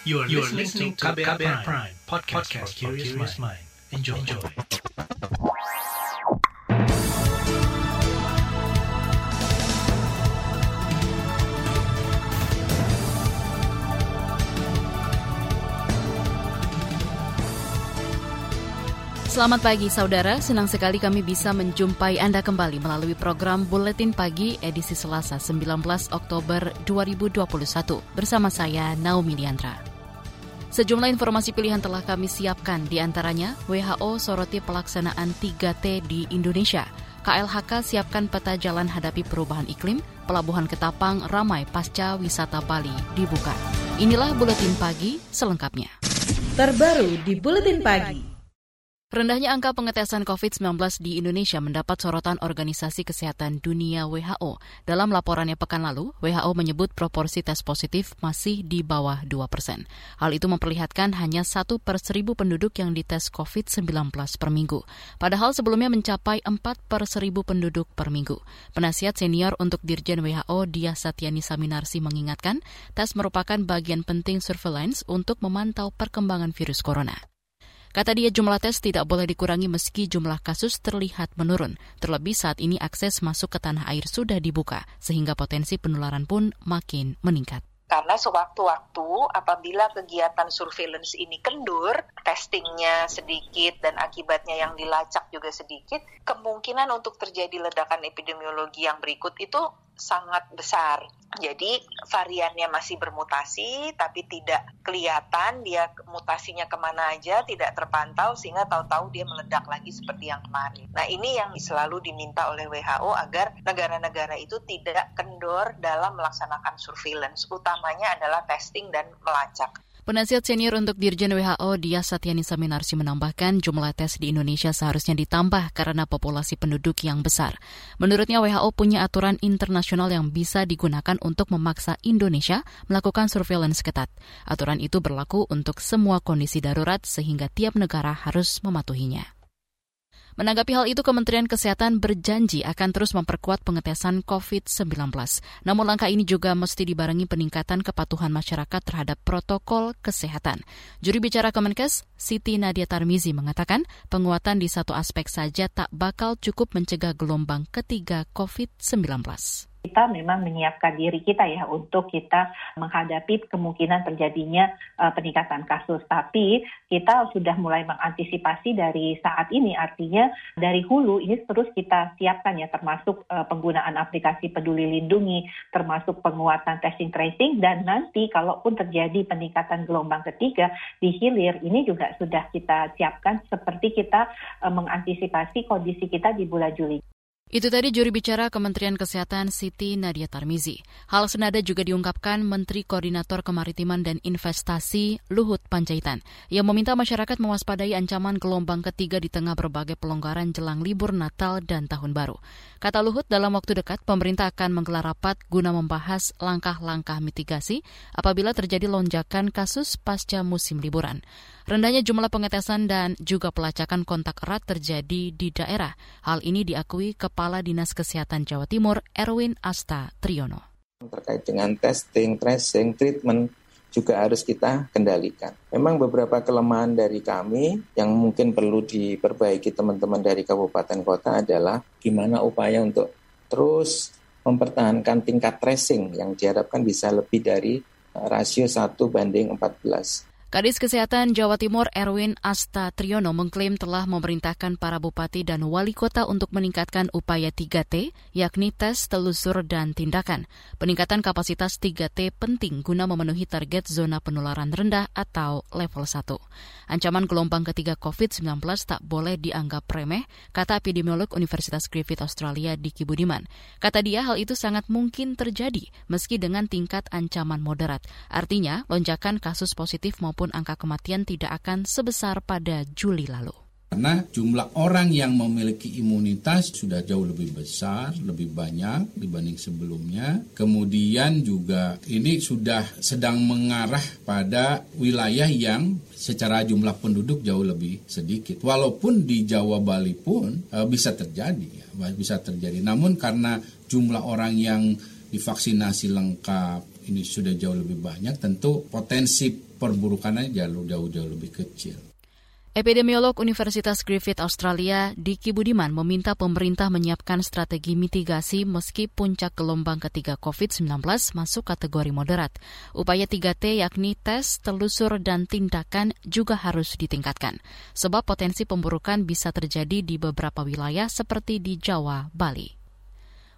You are, you are listening to KBR, Prime, Prime podcast, podcast for curious mind. Enjoy. Enjoy. Selamat pagi saudara, senang sekali kami bisa menjumpai Anda kembali melalui program Buletin Pagi edisi Selasa 19 Oktober 2021 bersama saya Naomi Liandra. Sejumlah informasi pilihan telah kami siapkan di antaranya WHO soroti pelaksanaan 3T di Indonesia, KLHK siapkan peta jalan hadapi perubahan iklim, Pelabuhan Ketapang ramai pasca wisata Bali dibuka. Inilah Buletin Pagi selengkapnya. Terbaru di Buletin Pagi. Rendahnya angka pengetesan COVID-19 di Indonesia mendapat sorotan Organisasi Kesehatan Dunia WHO. Dalam laporannya pekan lalu, WHO menyebut proporsi tes positif masih di bawah 2 persen. Hal itu memperlihatkan hanya satu per seribu penduduk yang dites COVID-19 per minggu. Padahal sebelumnya mencapai 4 per seribu penduduk per minggu. Penasihat senior untuk Dirjen WHO Dia Satyani Saminarsi mengingatkan, tes merupakan bagian penting surveillance untuk memantau perkembangan virus corona. Kata dia jumlah tes tidak boleh dikurangi meski jumlah kasus terlihat menurun. Terlebih saat ini akses masuk ke tanah air sudah dibuka, sehingga potensi penularan pun makin meningkat. Karena sewaktu-waktu apabila kegiatan surveillance ini kendur, testingnya sedikit dan akibatnya yang dilacak juga sedikit, kemungkinan untuk terjadi ledakan epidemiologi yang berikut itu sangat besar. Jadi variannya masih bermutasi, tapi tidak kelihatan dia mutasinya ke mana aja, tidak terpantau sehingga tahu-tahu dia meledak lagi seperti yang kemarin. Nah ini yang selalu diminta oleh WHO agar negara-negara itu tidak kendor dalam melaksanakan surveillance, utamanya adalah testing dan melacak. Penasihat senior untuk Dirjen WHO Dia Satyani Saminarsi menambahkan jumlah tes di Indonesia seharusnya ditambah karena populasi penduduk yang besar. Menurutnya WHO punya aturan internasional yang bisa digunakan untuk memaksa Indonesia melakukan surveillance ketat. Aturan itu berlaku untuk semua kondisi darurat sehingga tiap negara harus mematuhinya. Menanggapi hal itu, Kementerian Kesehatan berjanji akan terus memperkuat pengetesan COVID-19. Namun langkah ini juga mesti dibarengi peningkatan kepatuhan masyarakat terhadap protokol kesehatan. Juri bicara Kemenkes, Siti Nadia Tarmizi mengatakan penguatan di satu aspek saja tak bakal cukup mencegah gelombang ketiga COVID-19 kita memang menyiapkan diri kita ya untuk kita menghadapi kemungkinan terjadinya uh, peningkatan kasus. Tapi kita sudah mulai mengantisipasi dari saat ini, artinya dari hulu ini terus kita siapkan ya, termasuk uh, penggunaan aplikasi Peduli Lindungi, termasuk penguatan testing tracing, dan nanti kalaupun terjadi peningkatan gelombang ketiga di hilir, ini juga sudah kita siapkan seperti kita uh, mengantisipasi kondisi kita di bulan Juli. Itu tadi juri bicara Kementerian Kesehatan Siti Nadia Tarmizi. Hal senada juga diungkapkan Menteri Koordinator Kemaritiman dan Investasi Luhut Panjaitan yang meminta masyarakat mewaspadai ancaman gelombang ketiga di tengah berbagai pelonggaran jelang libur Natal dan Tahun Baru. Kata Luhut, dalam waktu dekat pemerintah akan menggelar rapat guna membahas langkah-langkah mitigasi apabila terjadi lonjakan kasus pasca musim liburan. Rendahnya jumlah pengetesan dan juga pelacakan kontak erat terjadi di daerah. Hal ini diakui Kepala Dinas Kesehatan Jawa Timur Erwin Asta Triyono. Terkait dengan testing, tracing, treatment juga harus kita kendalikan. Memang beberapa kelemahan dari kami yang mungkin perlu diperbaiki teman-teman dari kabupaten kota adalah gimana upaya untuk terus mempertahankan tingkat tracing yang diharapkan bisa lebih dari rasio 1 banding 14. Kadis Kesehatan Jawa Timur Erwin Asta Triyono mengklaim telah memerintahkan para bupati dan wali kota untuk meningkatkan upaya 3T, yakni tes, telusur, dan tindakan. Peningkatan kapasitas 3T penting guna memenuhi target zona penularan rendah atau level 1. Ancaman gelombang ketiga COVID-19 tak boleh dianggap remeh, kata epidemiolog Universitas Griffith Australia Diki Budiman. Kata dia hal itu sangat mungkin terjadi meski dengan tingkat ancaman moderat. Artinya, lonjakan kasus positif maupun maupun angka kematian tidak akan sebesar pada Juli lalu. Karena jumlah orang yang memiliki imunitas sudah jauh lebih besar, lebih banyak dibanding sebelumnya. Kemudian juga ini sudah sedang mengarah pada wilayah yang secara jumlah penduduk jauh lebih sedikit. Walaupun di Jawa Bali pun e, bisa terjadi, ya, bisa terjadi. Namun karena jumlah orang yang divaksinasi lengkap ini sudah jauh lebih banyak, tentu potensi perburukannya jauh jauh jauh lebih kecil. Epidemiolog Universitas Griffith Australia, Diki Budiman, meminta pemerintah menyiapkan strategi mitigasi meski puncak gelombang ketiga COVID-19 masuk kategori moderat. Upaya 3T yakni tes, telusur, dan tindakan juga harus ditingkatkan. Sebab potensi pemburukan bisa terjadi di beberapa wilayah seperti di Jawa, Bali.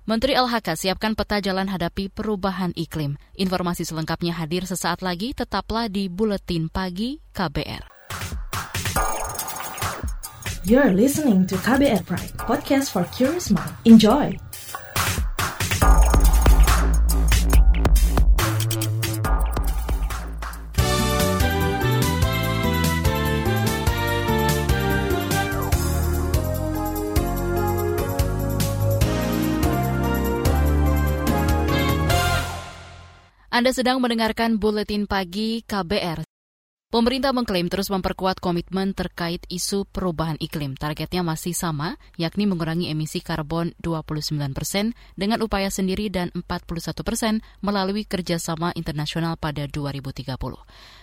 Menteri LHK siapkan peta jalan hadapi perubahan iklim. Informasi selengkapnya hadir sesaat lagi, tetaplah di Buletin Pagi KBR. You're listening to KBR Pride, podcast for curious mind. Enjoy! Anda sedang mendengarkan buletin pagi KBR. Pemerintah mengklaim terus memperkuat komitmen terkait isu perubahan iklim. Targetnya masih sama, yakni mengurangi emisi karbon 29 persen dengan upaya sendiri dan 41 persen melalui kerjasama internasional pada 2030.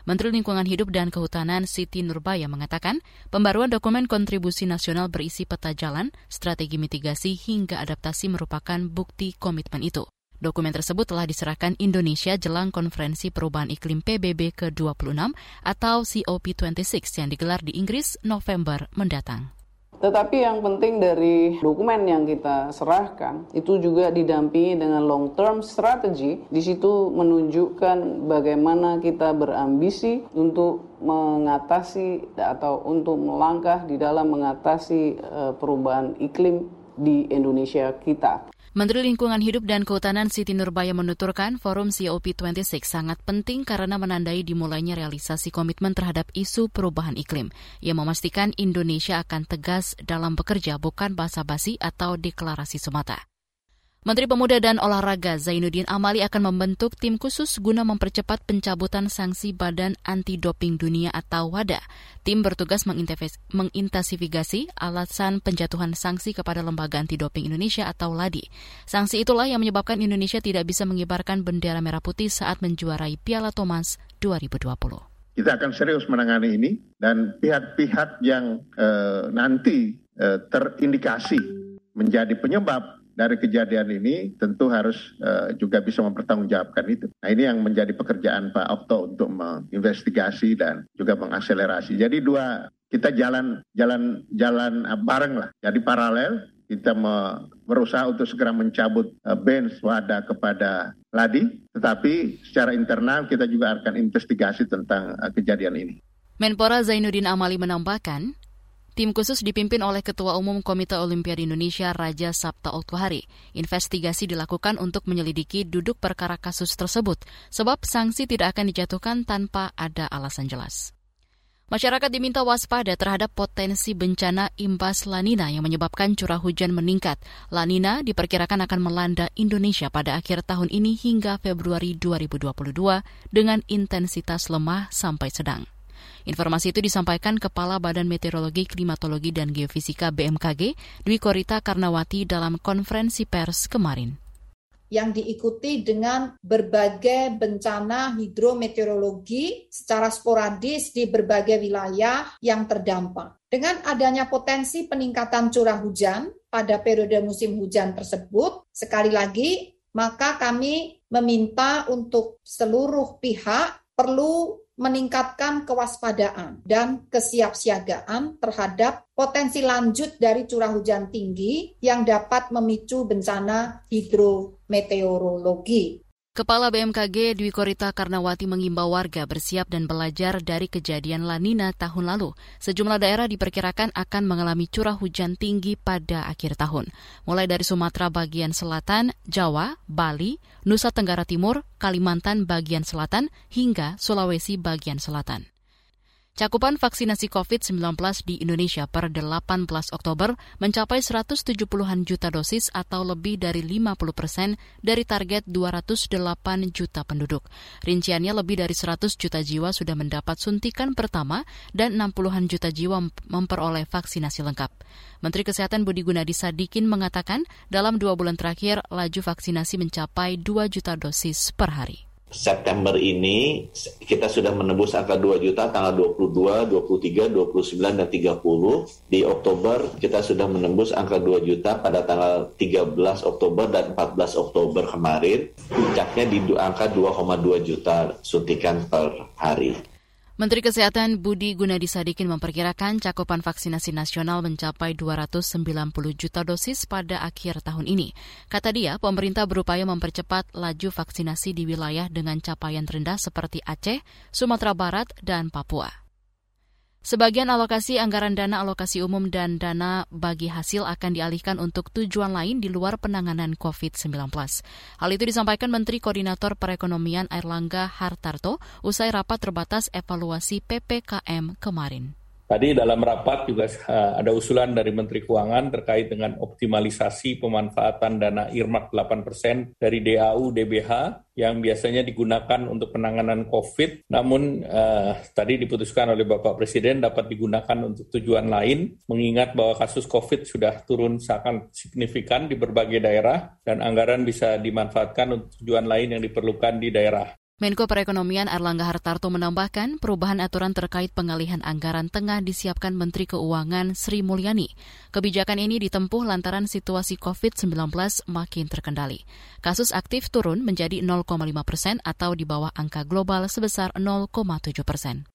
Menteri Lingkungan Hidup dan Kehutanan Siti Nurbaya mengatakan, pembaruan dokumen kontribusi nasional berisi peta jalan, strategi mitigasi hingga adaptasi merupakan bukti komitmen itu. Dokumen tersebut telah diserahkan Indonesia jelang konferensi perubahan iklim PBB ke-26 atau COP26 yang digelar di Inggris November mendatang. Tetapi yang penting dari dokumen yang kita serahkan itu juga didampingi dengan long term strategy. Di situ menunjukkan bagaimana kita berambisi untuk mengatasi atau untuk melangkah di dalam mengatasi uh, perubahan iklim di Indonesia kita. Menteri Lingkungan Hidup dan Kehutanan Siti Nurbaya menuturkan forum COP26 sangat penting karena menandai dimulainya realisasi komitmen terhadap isu perubahan iklim. Ia memastikan Indonesia akan tegas dalam bekerja bukan basa-basi atau deklarasi semata. Menteri Pemuda dan Olahraga Zainuddin Amali akan membentuk tim khusus guna mempercepat pencabutan sanksi Badan Anti Doping Dunia atau WADA. Tim bertugas mengintensifikasi alasan penjatuhan sanksi kepada Lembaga Anti Doping Indonesia atau LADI. Sanksi itulah yang menyebabkan Indonesia tidak bisa mengibarkan bendera merah putih saat menjuarai Piala Thomas 2020 kita akan serius menangani ini dan pihak-pihak yang eh, nanti eh, terindikasi menjadi penyebab dari kejadian ini tentu harus uh, juga bisa mempertanggungjawabkan itu. Nah ini yang menjadi pekerjaan Pak Okto untuk menginvestigasi dan juga mengakselerasi. Jadi dua kita jalan jalan jalan uh, bareng lah. Jadi paralel kita me, berusaha untuk segera mencabut uh, bench wadah kepada Ladi, tetapi secara internal kita juga akan investigasi tentang uh, kejadian ini. Menpora Zainuddin Amali menambahkan, Tim khusus dipimpin oleh Ketua Umum Komite Olimpiade Indonesia Raja Sabta Oktohari. Investigasi dilakukan untuk menyelidiki duduk perkara kasus tersebut, sebab sanksi tidak akan dijatuhkan tanpa ada alasan jelas. Masyarakat diminta waspada terhadap potensi bencana imbas lanina yang menyebabkan curah hujan meningkat. Lanina diperkirakan akan melanda Indonesia pada akhir tahun ini hingga Februari 2022 dengan intensitas lemah sampai sedang. Informasi itu disampaikan Kepala Badan Meteorologi, Klimatologi, dan Geofisika BMKG, Dwi Korita Karnawati dalam konferensi pers kemarin yang diikuti dengan berbagai bencana hidrometeorologi secara sporadis di berbagai wilayah yang terdampak. Dengan adanya potensi peningkatan curah hujan pada periode musim hujan tersebut, sekali lagi, maka kami meminta untuk seluruh pihak perlu meningkatkan kewaspadaan dan kesiapsiagaan terhadap potensi lanjut dari curah hujan tinggi yang dapat memicu bencana hidrometeorologi. Kepala BMKG Dwi Korita Karnawati mengimbau warga bersiap dan belajar dari kejadian lanina tahun lalu. Sejumlah daerah diperkirakan akan mengalami curah hujan tinggi pada akhir tahun. Mulai dari Sumatera bagian selatan, Jawa, Bali, Nusa Tenggara Timur, Kalimantan bagian selatan, hingga Sulawesi bagian selatan. Cakupan vaksinasi COVID-19 di Indonesia per 18 Oktober mencapai 170-an juta dosis atau lebih dari 50 persen dari target 208 juta penduduk. Rinciannya lebih dari 100 juta jiwa sudah mendapat suntikan pertama dan 60-an juta jiwa memperoleh vaksinasi lengkap. Menteri Kesehatan Budi Gunadi Sadikin mengatakan dalam dua bulan terakhir laju vaksinasi mencapai 2 juta dosis per hari. September ini kita sudah menembus angka 2 juta tanggal 22, 23, 29, dan 30. Di Oktober kita sudah menembus angka 2 juta pada tanggal 13 Oktober dan 14 Oktober kemarin. Puncaknya di angka 2,2 juta suntikan per hari. Menteri Kesehatan Budi Gunadi Sadikin memperkirakan cakupan vaksinasi nasional mencapai 290 juta dosis pada akhir tahun ini. Kata dia, pemerintah berupaya mempercepat laju vaksinasi di wilayah dengan capaian rendah seperti Aceh, Sumatera Barat, dan Papua. Sebagian alokasi anggaran dana alokasi umum dan dana bagi hasil akan dialihkan untuk tujuan lain di luar penanganan COVID-19. Hal itu disampaikan Menteri Koordinator Perekonomian Airlangga Hartarto usai rapat terbatas evaluasi PPKM kemarin. Tadi dalam rapat juga eh, ada usulan dari Menteri Keuangan terkait dengan optimalisasi pemanfaatan dana IRMAK 8% dari DAU DBH yang biasanya digunakan untuk penanganan COVID, namun eh, tadi diputuskan oleh Bapak Presiden dapat digunakan untuk tujuan lain, mengingat bahwa kasus COVID sudah turun sangat signifikan di berbagai daerah dan anggaran bisa dimanfaatkan untuk tujuan lain yang diperlukan di daerah. Menko Perekonomian Erlangga Hartarto menambahkan perubahan aturan terkait pengalihan anggaran tengah disiapkan Menteri Keuangan Sri Mulyani. Kebijakan ini ditempuh lantaran situasi COVID-19 makin terkendali. Kasus aktif turun menjadi 0,5 persen atau di bawah angka global sebesar 0,7 persen.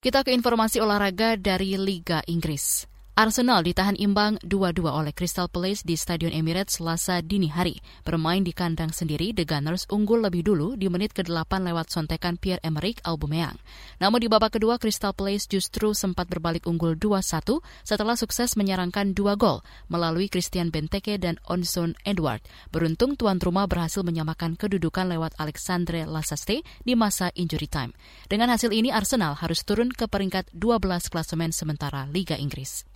Kita ke informasi olahraga dari Liga Inggris. Arsenal ditahan imbang 2-2 oleh Crystal Palace di Stadion Emirates Selasa dini hari. Bermain di kandang sendiri, The Gunners unggul lebih dulu di menit ke-8 lewat sontekan Pierre-Emerick Aubameyang. Namun di babak kedua, Crystal Palace justru sempat berbalik unggul 2-1 setelah sukses menyerangkan dua gol melalui Christian Benteke dan Onson Edward. Beruntung tuan rumah berhasil menyamakan kedudukan lewat Alexandre Lasaste di masa injury time. Dengan hasil ini, Arsenal harus turun ke peringkat 12 klasemen sementara Liga Inggris.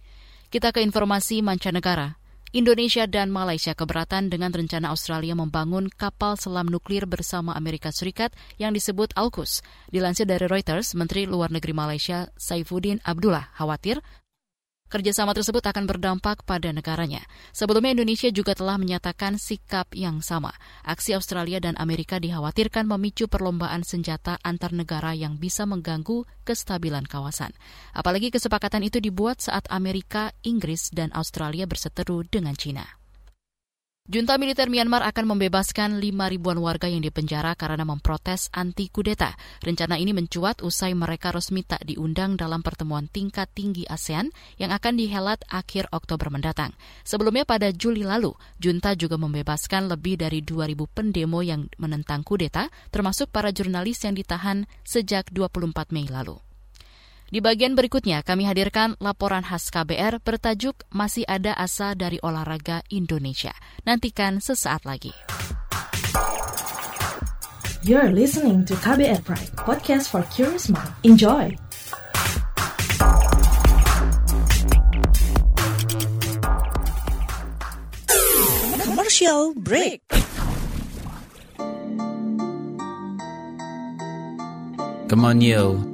Kita ke informasi mancanegara. Indonesia dan Malaysia keberatan dengan rencana Australia membangun kapal selam nuklir bersama Amerika Serikat yang disebut AUKUS. Dilansir dari Reuters, Menteri Luar Negeri Malaysia Saifuddin Abdullah khawatir Kerjasama tersebut akan berdampak pada negaranya. Sebelumnya Indonesia juga telah menyatakan sikap yang sama. Aksi Australia dan Amerika dikhawatirkan memicu perlombaan senjata antar negara yang bisa mengganggu kestabilan kawasan. Apalagi kesepakatan itu dibuat saat Amerika, Inggris, dan Australia berseteru dengan China. Junta militer Myanmar akan membebaskan 5 ribuan warga yang dipenjara karena memprotes anti kudeta. Rencana ini mencuat usai mereka resmi tak diundang dalam pertemuan tingkat tinggi ASEAN yang akan dihelat akhir Oktober mendatang. Sebelumnya pada Juli lalu, junta juga membebaskan lebih dari 2.000 pendemo yang menentang kudeta, termasuk para jurnalis yang ditahan sejak 24 Mei lalu. Di bagian berikutnya kami hadirkan laporan khas KBR bertajuk Masih Ada Asa dari Olahraga Indonesia. Nantikan sesaat lagi. You're listening to KBR Pride, podcast for curious mind. Enjoy! Commercial break. Come on, you.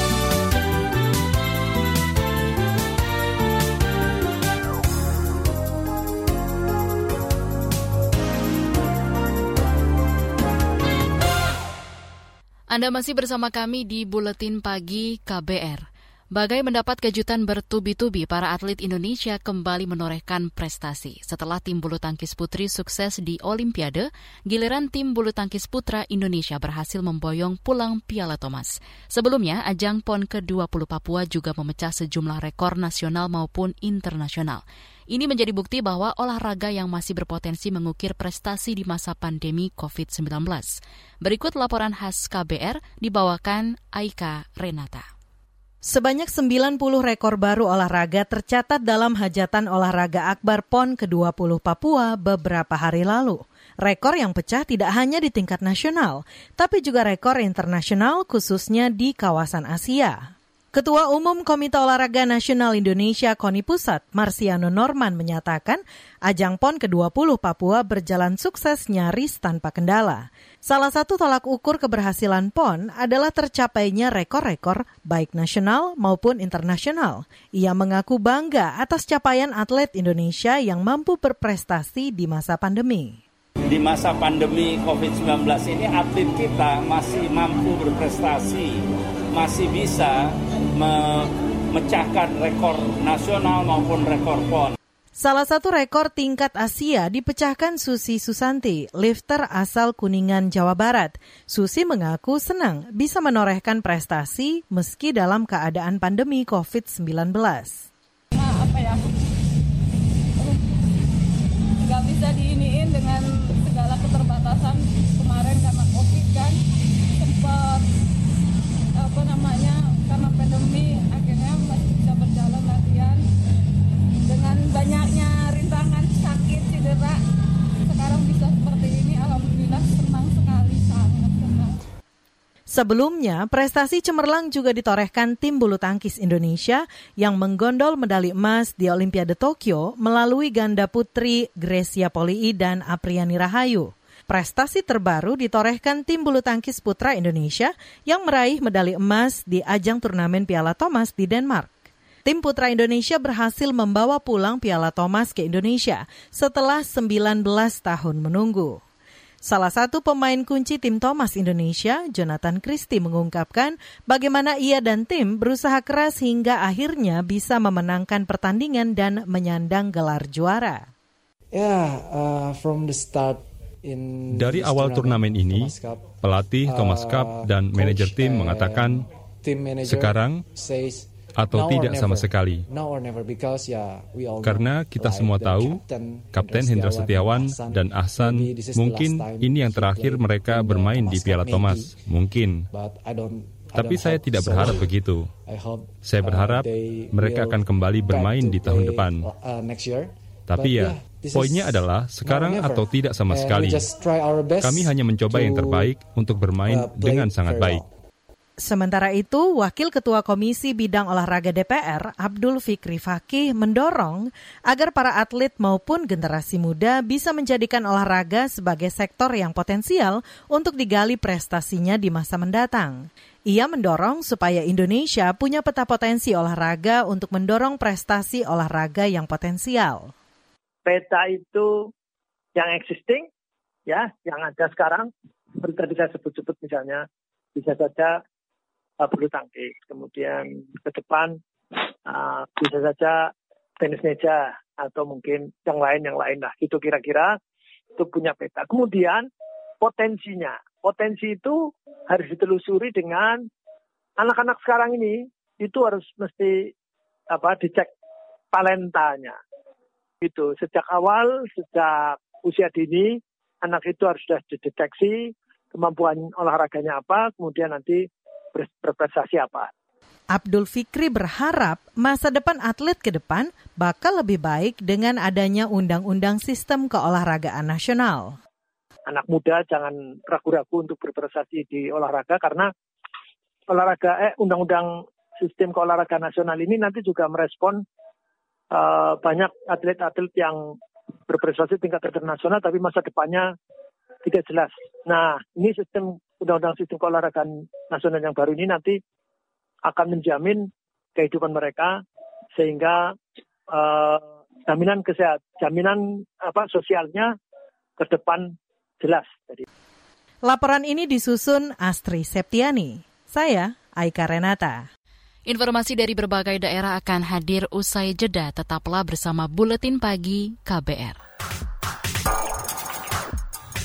Anda masih bersama kami di Buletin Pagi KBR. Bagai mendapat kejutan bertubi-tubi, para atlet Indonesia kembali menorehkan prestasi. Setelah tim bulu tangkis putri sukses di Olimpiade, giliran tim bulu tangkis putra Indonesia berhasil memboyong pulang Piala Thomas. Sebelumnya, ajang PON ke-20 Papua juga memecah sejumlah rekor nasional maupun internasional. Ini menjadi bukti bahwa olahraga yang masih berpotensi mengukir prestasi di masa pandemi COVID-19. Berikut laporan khas KBR dibawakan Aika Renata. Sebanyak 90 rekor baru olahraga tercatat dalam hajatan olahraga Akbar PON ke-20 Papua beberapa hari lalu. Rekor yang pecah tidak hanya di tingkat nasional, tapi juga rekor internasional khususnya di kawasan Asia. Ketua Umum Komite Olahraga Nasional Indonesia KONI Pusat, Marsiano Norman menyatakan, ajang PON ke-20 Papua berjalan sukses nyaris tanpa kendala. Salah satu tolak ukur keberhasilan PON adalah tercapainya rekor-rekor baik nasional maupun internasional. Ia mengaku bangga atas capaian atlet Indonesia yang mampu berprestasi di masa pandemi. Di masa pandemi COVID-19 ini atlet kita masih mampu berprestasi, masih bisa memecahkan rekor nasional maupun rekor PON. Salah satu rekor tingkat Asia dipecahkan Susi Susanti, lifter asal Kuningan, Jawa Barat. Susi mengaku senang bisa menorehkan prestasi meski dalam keadaan pandemi COVID-19. Nah, apa ya? Nggak bisa diiniin Sebelumnya, prestasi cemerlang juga ditorehkan tim bulu tangkis Indonesia yang menggondol medali emas di Olimpiade Tokyo melalui ganda putri Grecia Polii dan Apriani Rahayu. Prestasi terbaru ditorehkan tim bulu tangkis putra Indonesia yang meraih medali emas di ajang turnamen Piala Thomas di Denmark. Tim putra Indonesia berhasil membawa pulang Piala Thomas ke Indonesia setelah 19 tahun menunggu. Salah satu pemain kunci tim Thomas Indonesia, Jonathan Christie mengungkapkan bagaimana ia dan tim berusaha keras hingga akhirnya bisa memenangkan pertandingan dan menyandang gelar juara. Yeah, uh, from the start dari awal turnamen ini, pelatih Thomas Cup dan manajer tim mengatakan sekarang atau tidak sama sekali. Karena kita semua tahu, Kapten Hendra Setiawan dan Ahsan mungkin ini yang terakhir mereka bermain di Piala Thomas. Mungkin. Tapi saya tidak berharap begitu. Saya berharap mereka akan kembali bermain di tahun depan. Tapi ya, Poinnya adalah sekarang atau tidak sama sekali. Kami hanya mencoba yang terbaik untuk bermain uh, dengan sangat baik. Sementara itu, Wakil Ketua Komisi Bidang Olahraga DPR, Abdul Fikri Fakih, mendorong agar para atlet maupun generasi muda bisa menjadikan olahraga sebagai sektor yang potensial untuk digali prestasinya di masa mendatang. Ia mendorong supaya Indonesia punya peta potensi olahraga untuk mendorong prestasi olahraga yang potensial peta itu yang existing, ya, yang ada sekarang, seperti tadi saya sebut-sebut misalnya, bisa saja uh, bulu tangkis, kemudian ke depan uh, bisa saja tenis meja atau mungkin yang lain yang lain lah, itu kira-kira itu punya peta. Kemudian potensinya, potensi itu harus ditelusuri dengan anak-anak sekarang ini. Itu harus mesti apa dicek talentanya. Itu sejak awal, sejak usia dini, anak itu harus sudah dideteksi kemampuan olahraganya apa, kemudian nanti berprestasi apa. Abdul Fikri berharap masa depan atlet ke depan bakal lebih baik dengan adanya undang-undang sistem keolahragaan nasional. Anak muda jangan ragu-ragu untuk berprestasi di olahraga karena olahraga eh undang-undang sistem keolahragaan nasional ini nanti juga merespon uh, banyak atlet-atlet yang berprestasi tingkat internasional tapi masa depannya tidak jelas. Nah, ini sistem undang-undang sistem keolahragaan nasional yang baru ini nanti akan menjamin kehidupan mereka sehingga uh, jaminan kesehatan, jaminan apa sosialnya ke depan jelas. Jadi. Laporan ini disusun Astri Septiani. Saya Aika Renata. Informasi dari berbagai daerah akan hadir usai jeda. Tetaplah bersama Buletin Pagi KBR.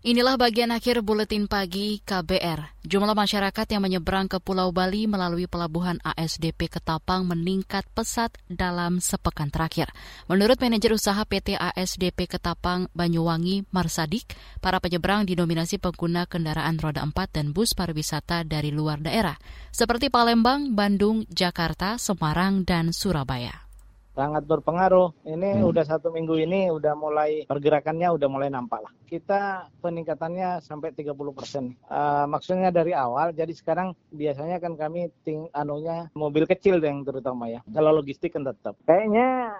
Inilah bagian akhir buletin pagi KBR. Jumlah masyarakat yang menyeberang ke Pulau Bali melalui pelabuhan ASDP Ketapang meningkat pesat dalam sepekan terakhir. Menurut manajer usaha PT ASDP Ketapang Banyuwangi Marsadik, para penyeberang didominasi pengguna kendaraan roda 4 dan bus pariwisata dari luar daerah, seperti Palembang, Bandung, Jakarta, Semarang, dan Surabaya sangat berpengaruh. Ini hmm. udah satu minggu ini udah mulai pergerakannya udah mulai nampak lah. Kita peningkatannya sampai 30 persen. Uh, maksudnya dari awal, jadi sekarang biasanya kan kami ting anunya mobil kecil yang terutama ya. Kalau logistik kan tetap. Kayaknya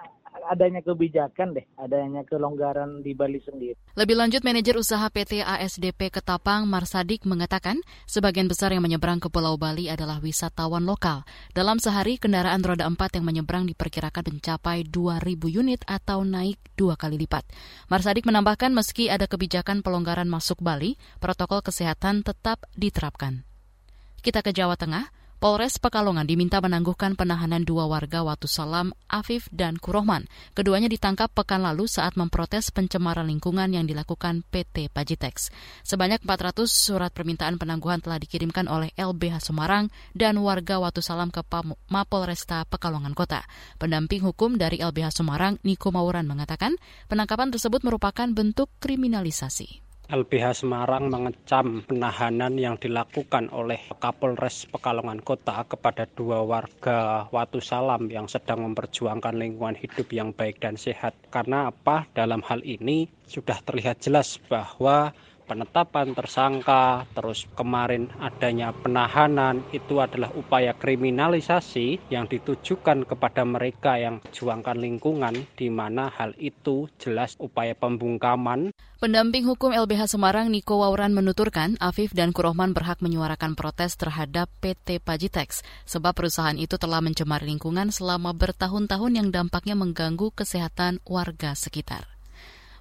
adanya kebijakan deh, adanya kelonggaran di Bali sendiri. Lebih lanjut, manajer usaha PT ASDP Ketapang Marsadik mengatakan sebagian besar yang menyeberang ke Pulau Bali adalah wisatawan lokal. Dalam sehari, kendaraan roda 4 yang menyeberang diperkirakan mencapai 2.000 unit atau naik dua kali lipat. Marsadik menambahkan meski ada kebijakan pelonggaran masuk Bali, protokol kesehatan tetap diterapkan. Kita ke Jawa Tengah. Polres Pekalongan diminta menangguhkan penahanan dua warga Watu Salam, Afif dan Kurohman. Keduanya ditangkap pekan lalu saat memprotes pencemaran lingkungan yang dilakukan PT Pajitex. Sebanyak 400 surat permintaan penangguhan telah dikirimkan oleh LBH Semarang dan warga Watu Salam ke Mapolresta Pekalongan Kota. Pendamping hukum dari LBH Semarang, Niko Mauran, mengatakan penangkapan tersebut merupakan bentuk kriminalisasi. LBH Semarang mengecam penahanan yang dilakukan oleh Kapolres Pekalongan Kota kepada dua warga Watu Salam yang sedang memperjuangkan lingkungan hidup yang baik dan sehat. Karena apa? Dalam hal ini sudah terlihat jelas bahwa penetapan tersangka, terus kemarin adanya penahanan, itu adalah upaya kriminalisasi yang ditujukan kepada mereka yang perjuangkan lingkungan, di mana hal itu jelas upaya pembungkaman. Pendamping hukum LBH Semarang Niko Wauran menuturkan Afif dan Kurohman berhak menyuarakan protes terhadap PT Pajitex sebab perusahaan itu telah mencemari lingkungan selama bertahun-tahun yang dampaknya mengganggu kesehatan warga sekitar.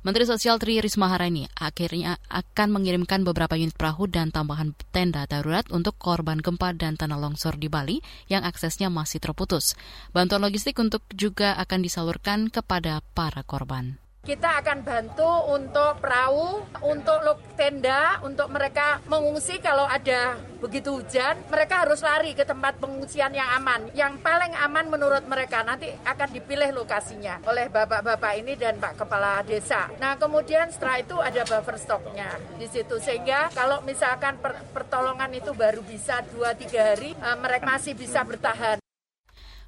Menteri Sosial Tri Risma hari ini akhirnya akan mengirimkan beberapa unit perahu dan tambahan tenda darurat untuk korban gempa dan tanah longsor di Bali yang aksesnya masih terputus. Bantuan logistik untuk juga akan disalurkan kepada para korban. Kita akan bantu untuk perahu, untuk tenda, untuk mereka mengungsi kalau ada begitu hujan. Mereka harus lari ke tempat pengungsian yang aman. Yang paling aman menurut mereka nanti akan dipilih lokasinya oleh bapak-bapak ini dan Pak Kepala Desa. Nah kemudian setelah itu ada buffer stoknya di situ. Sehingga kalau misalkan pertolongan itu baru bisa 2-3 hari, eh, mereka masih bisa bertahan.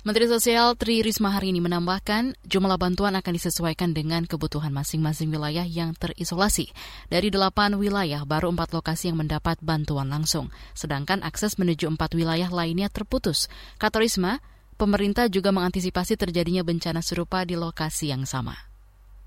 Menteri Sosial Tri Risma hari ini menambahkan jumlah bantuan akan disesuaikan dengan kebutuhan masing-masing wilayah yang terisolasi. Dari delapan wilayah, baru empat lokasi yang mendapat bantuan langsung, sedangkan akses menuju empat wilayah lainnya terputus. Kata Risma, pemerintah juga mengantisipasi terjadinya bencana serupa di lokasi yang sama.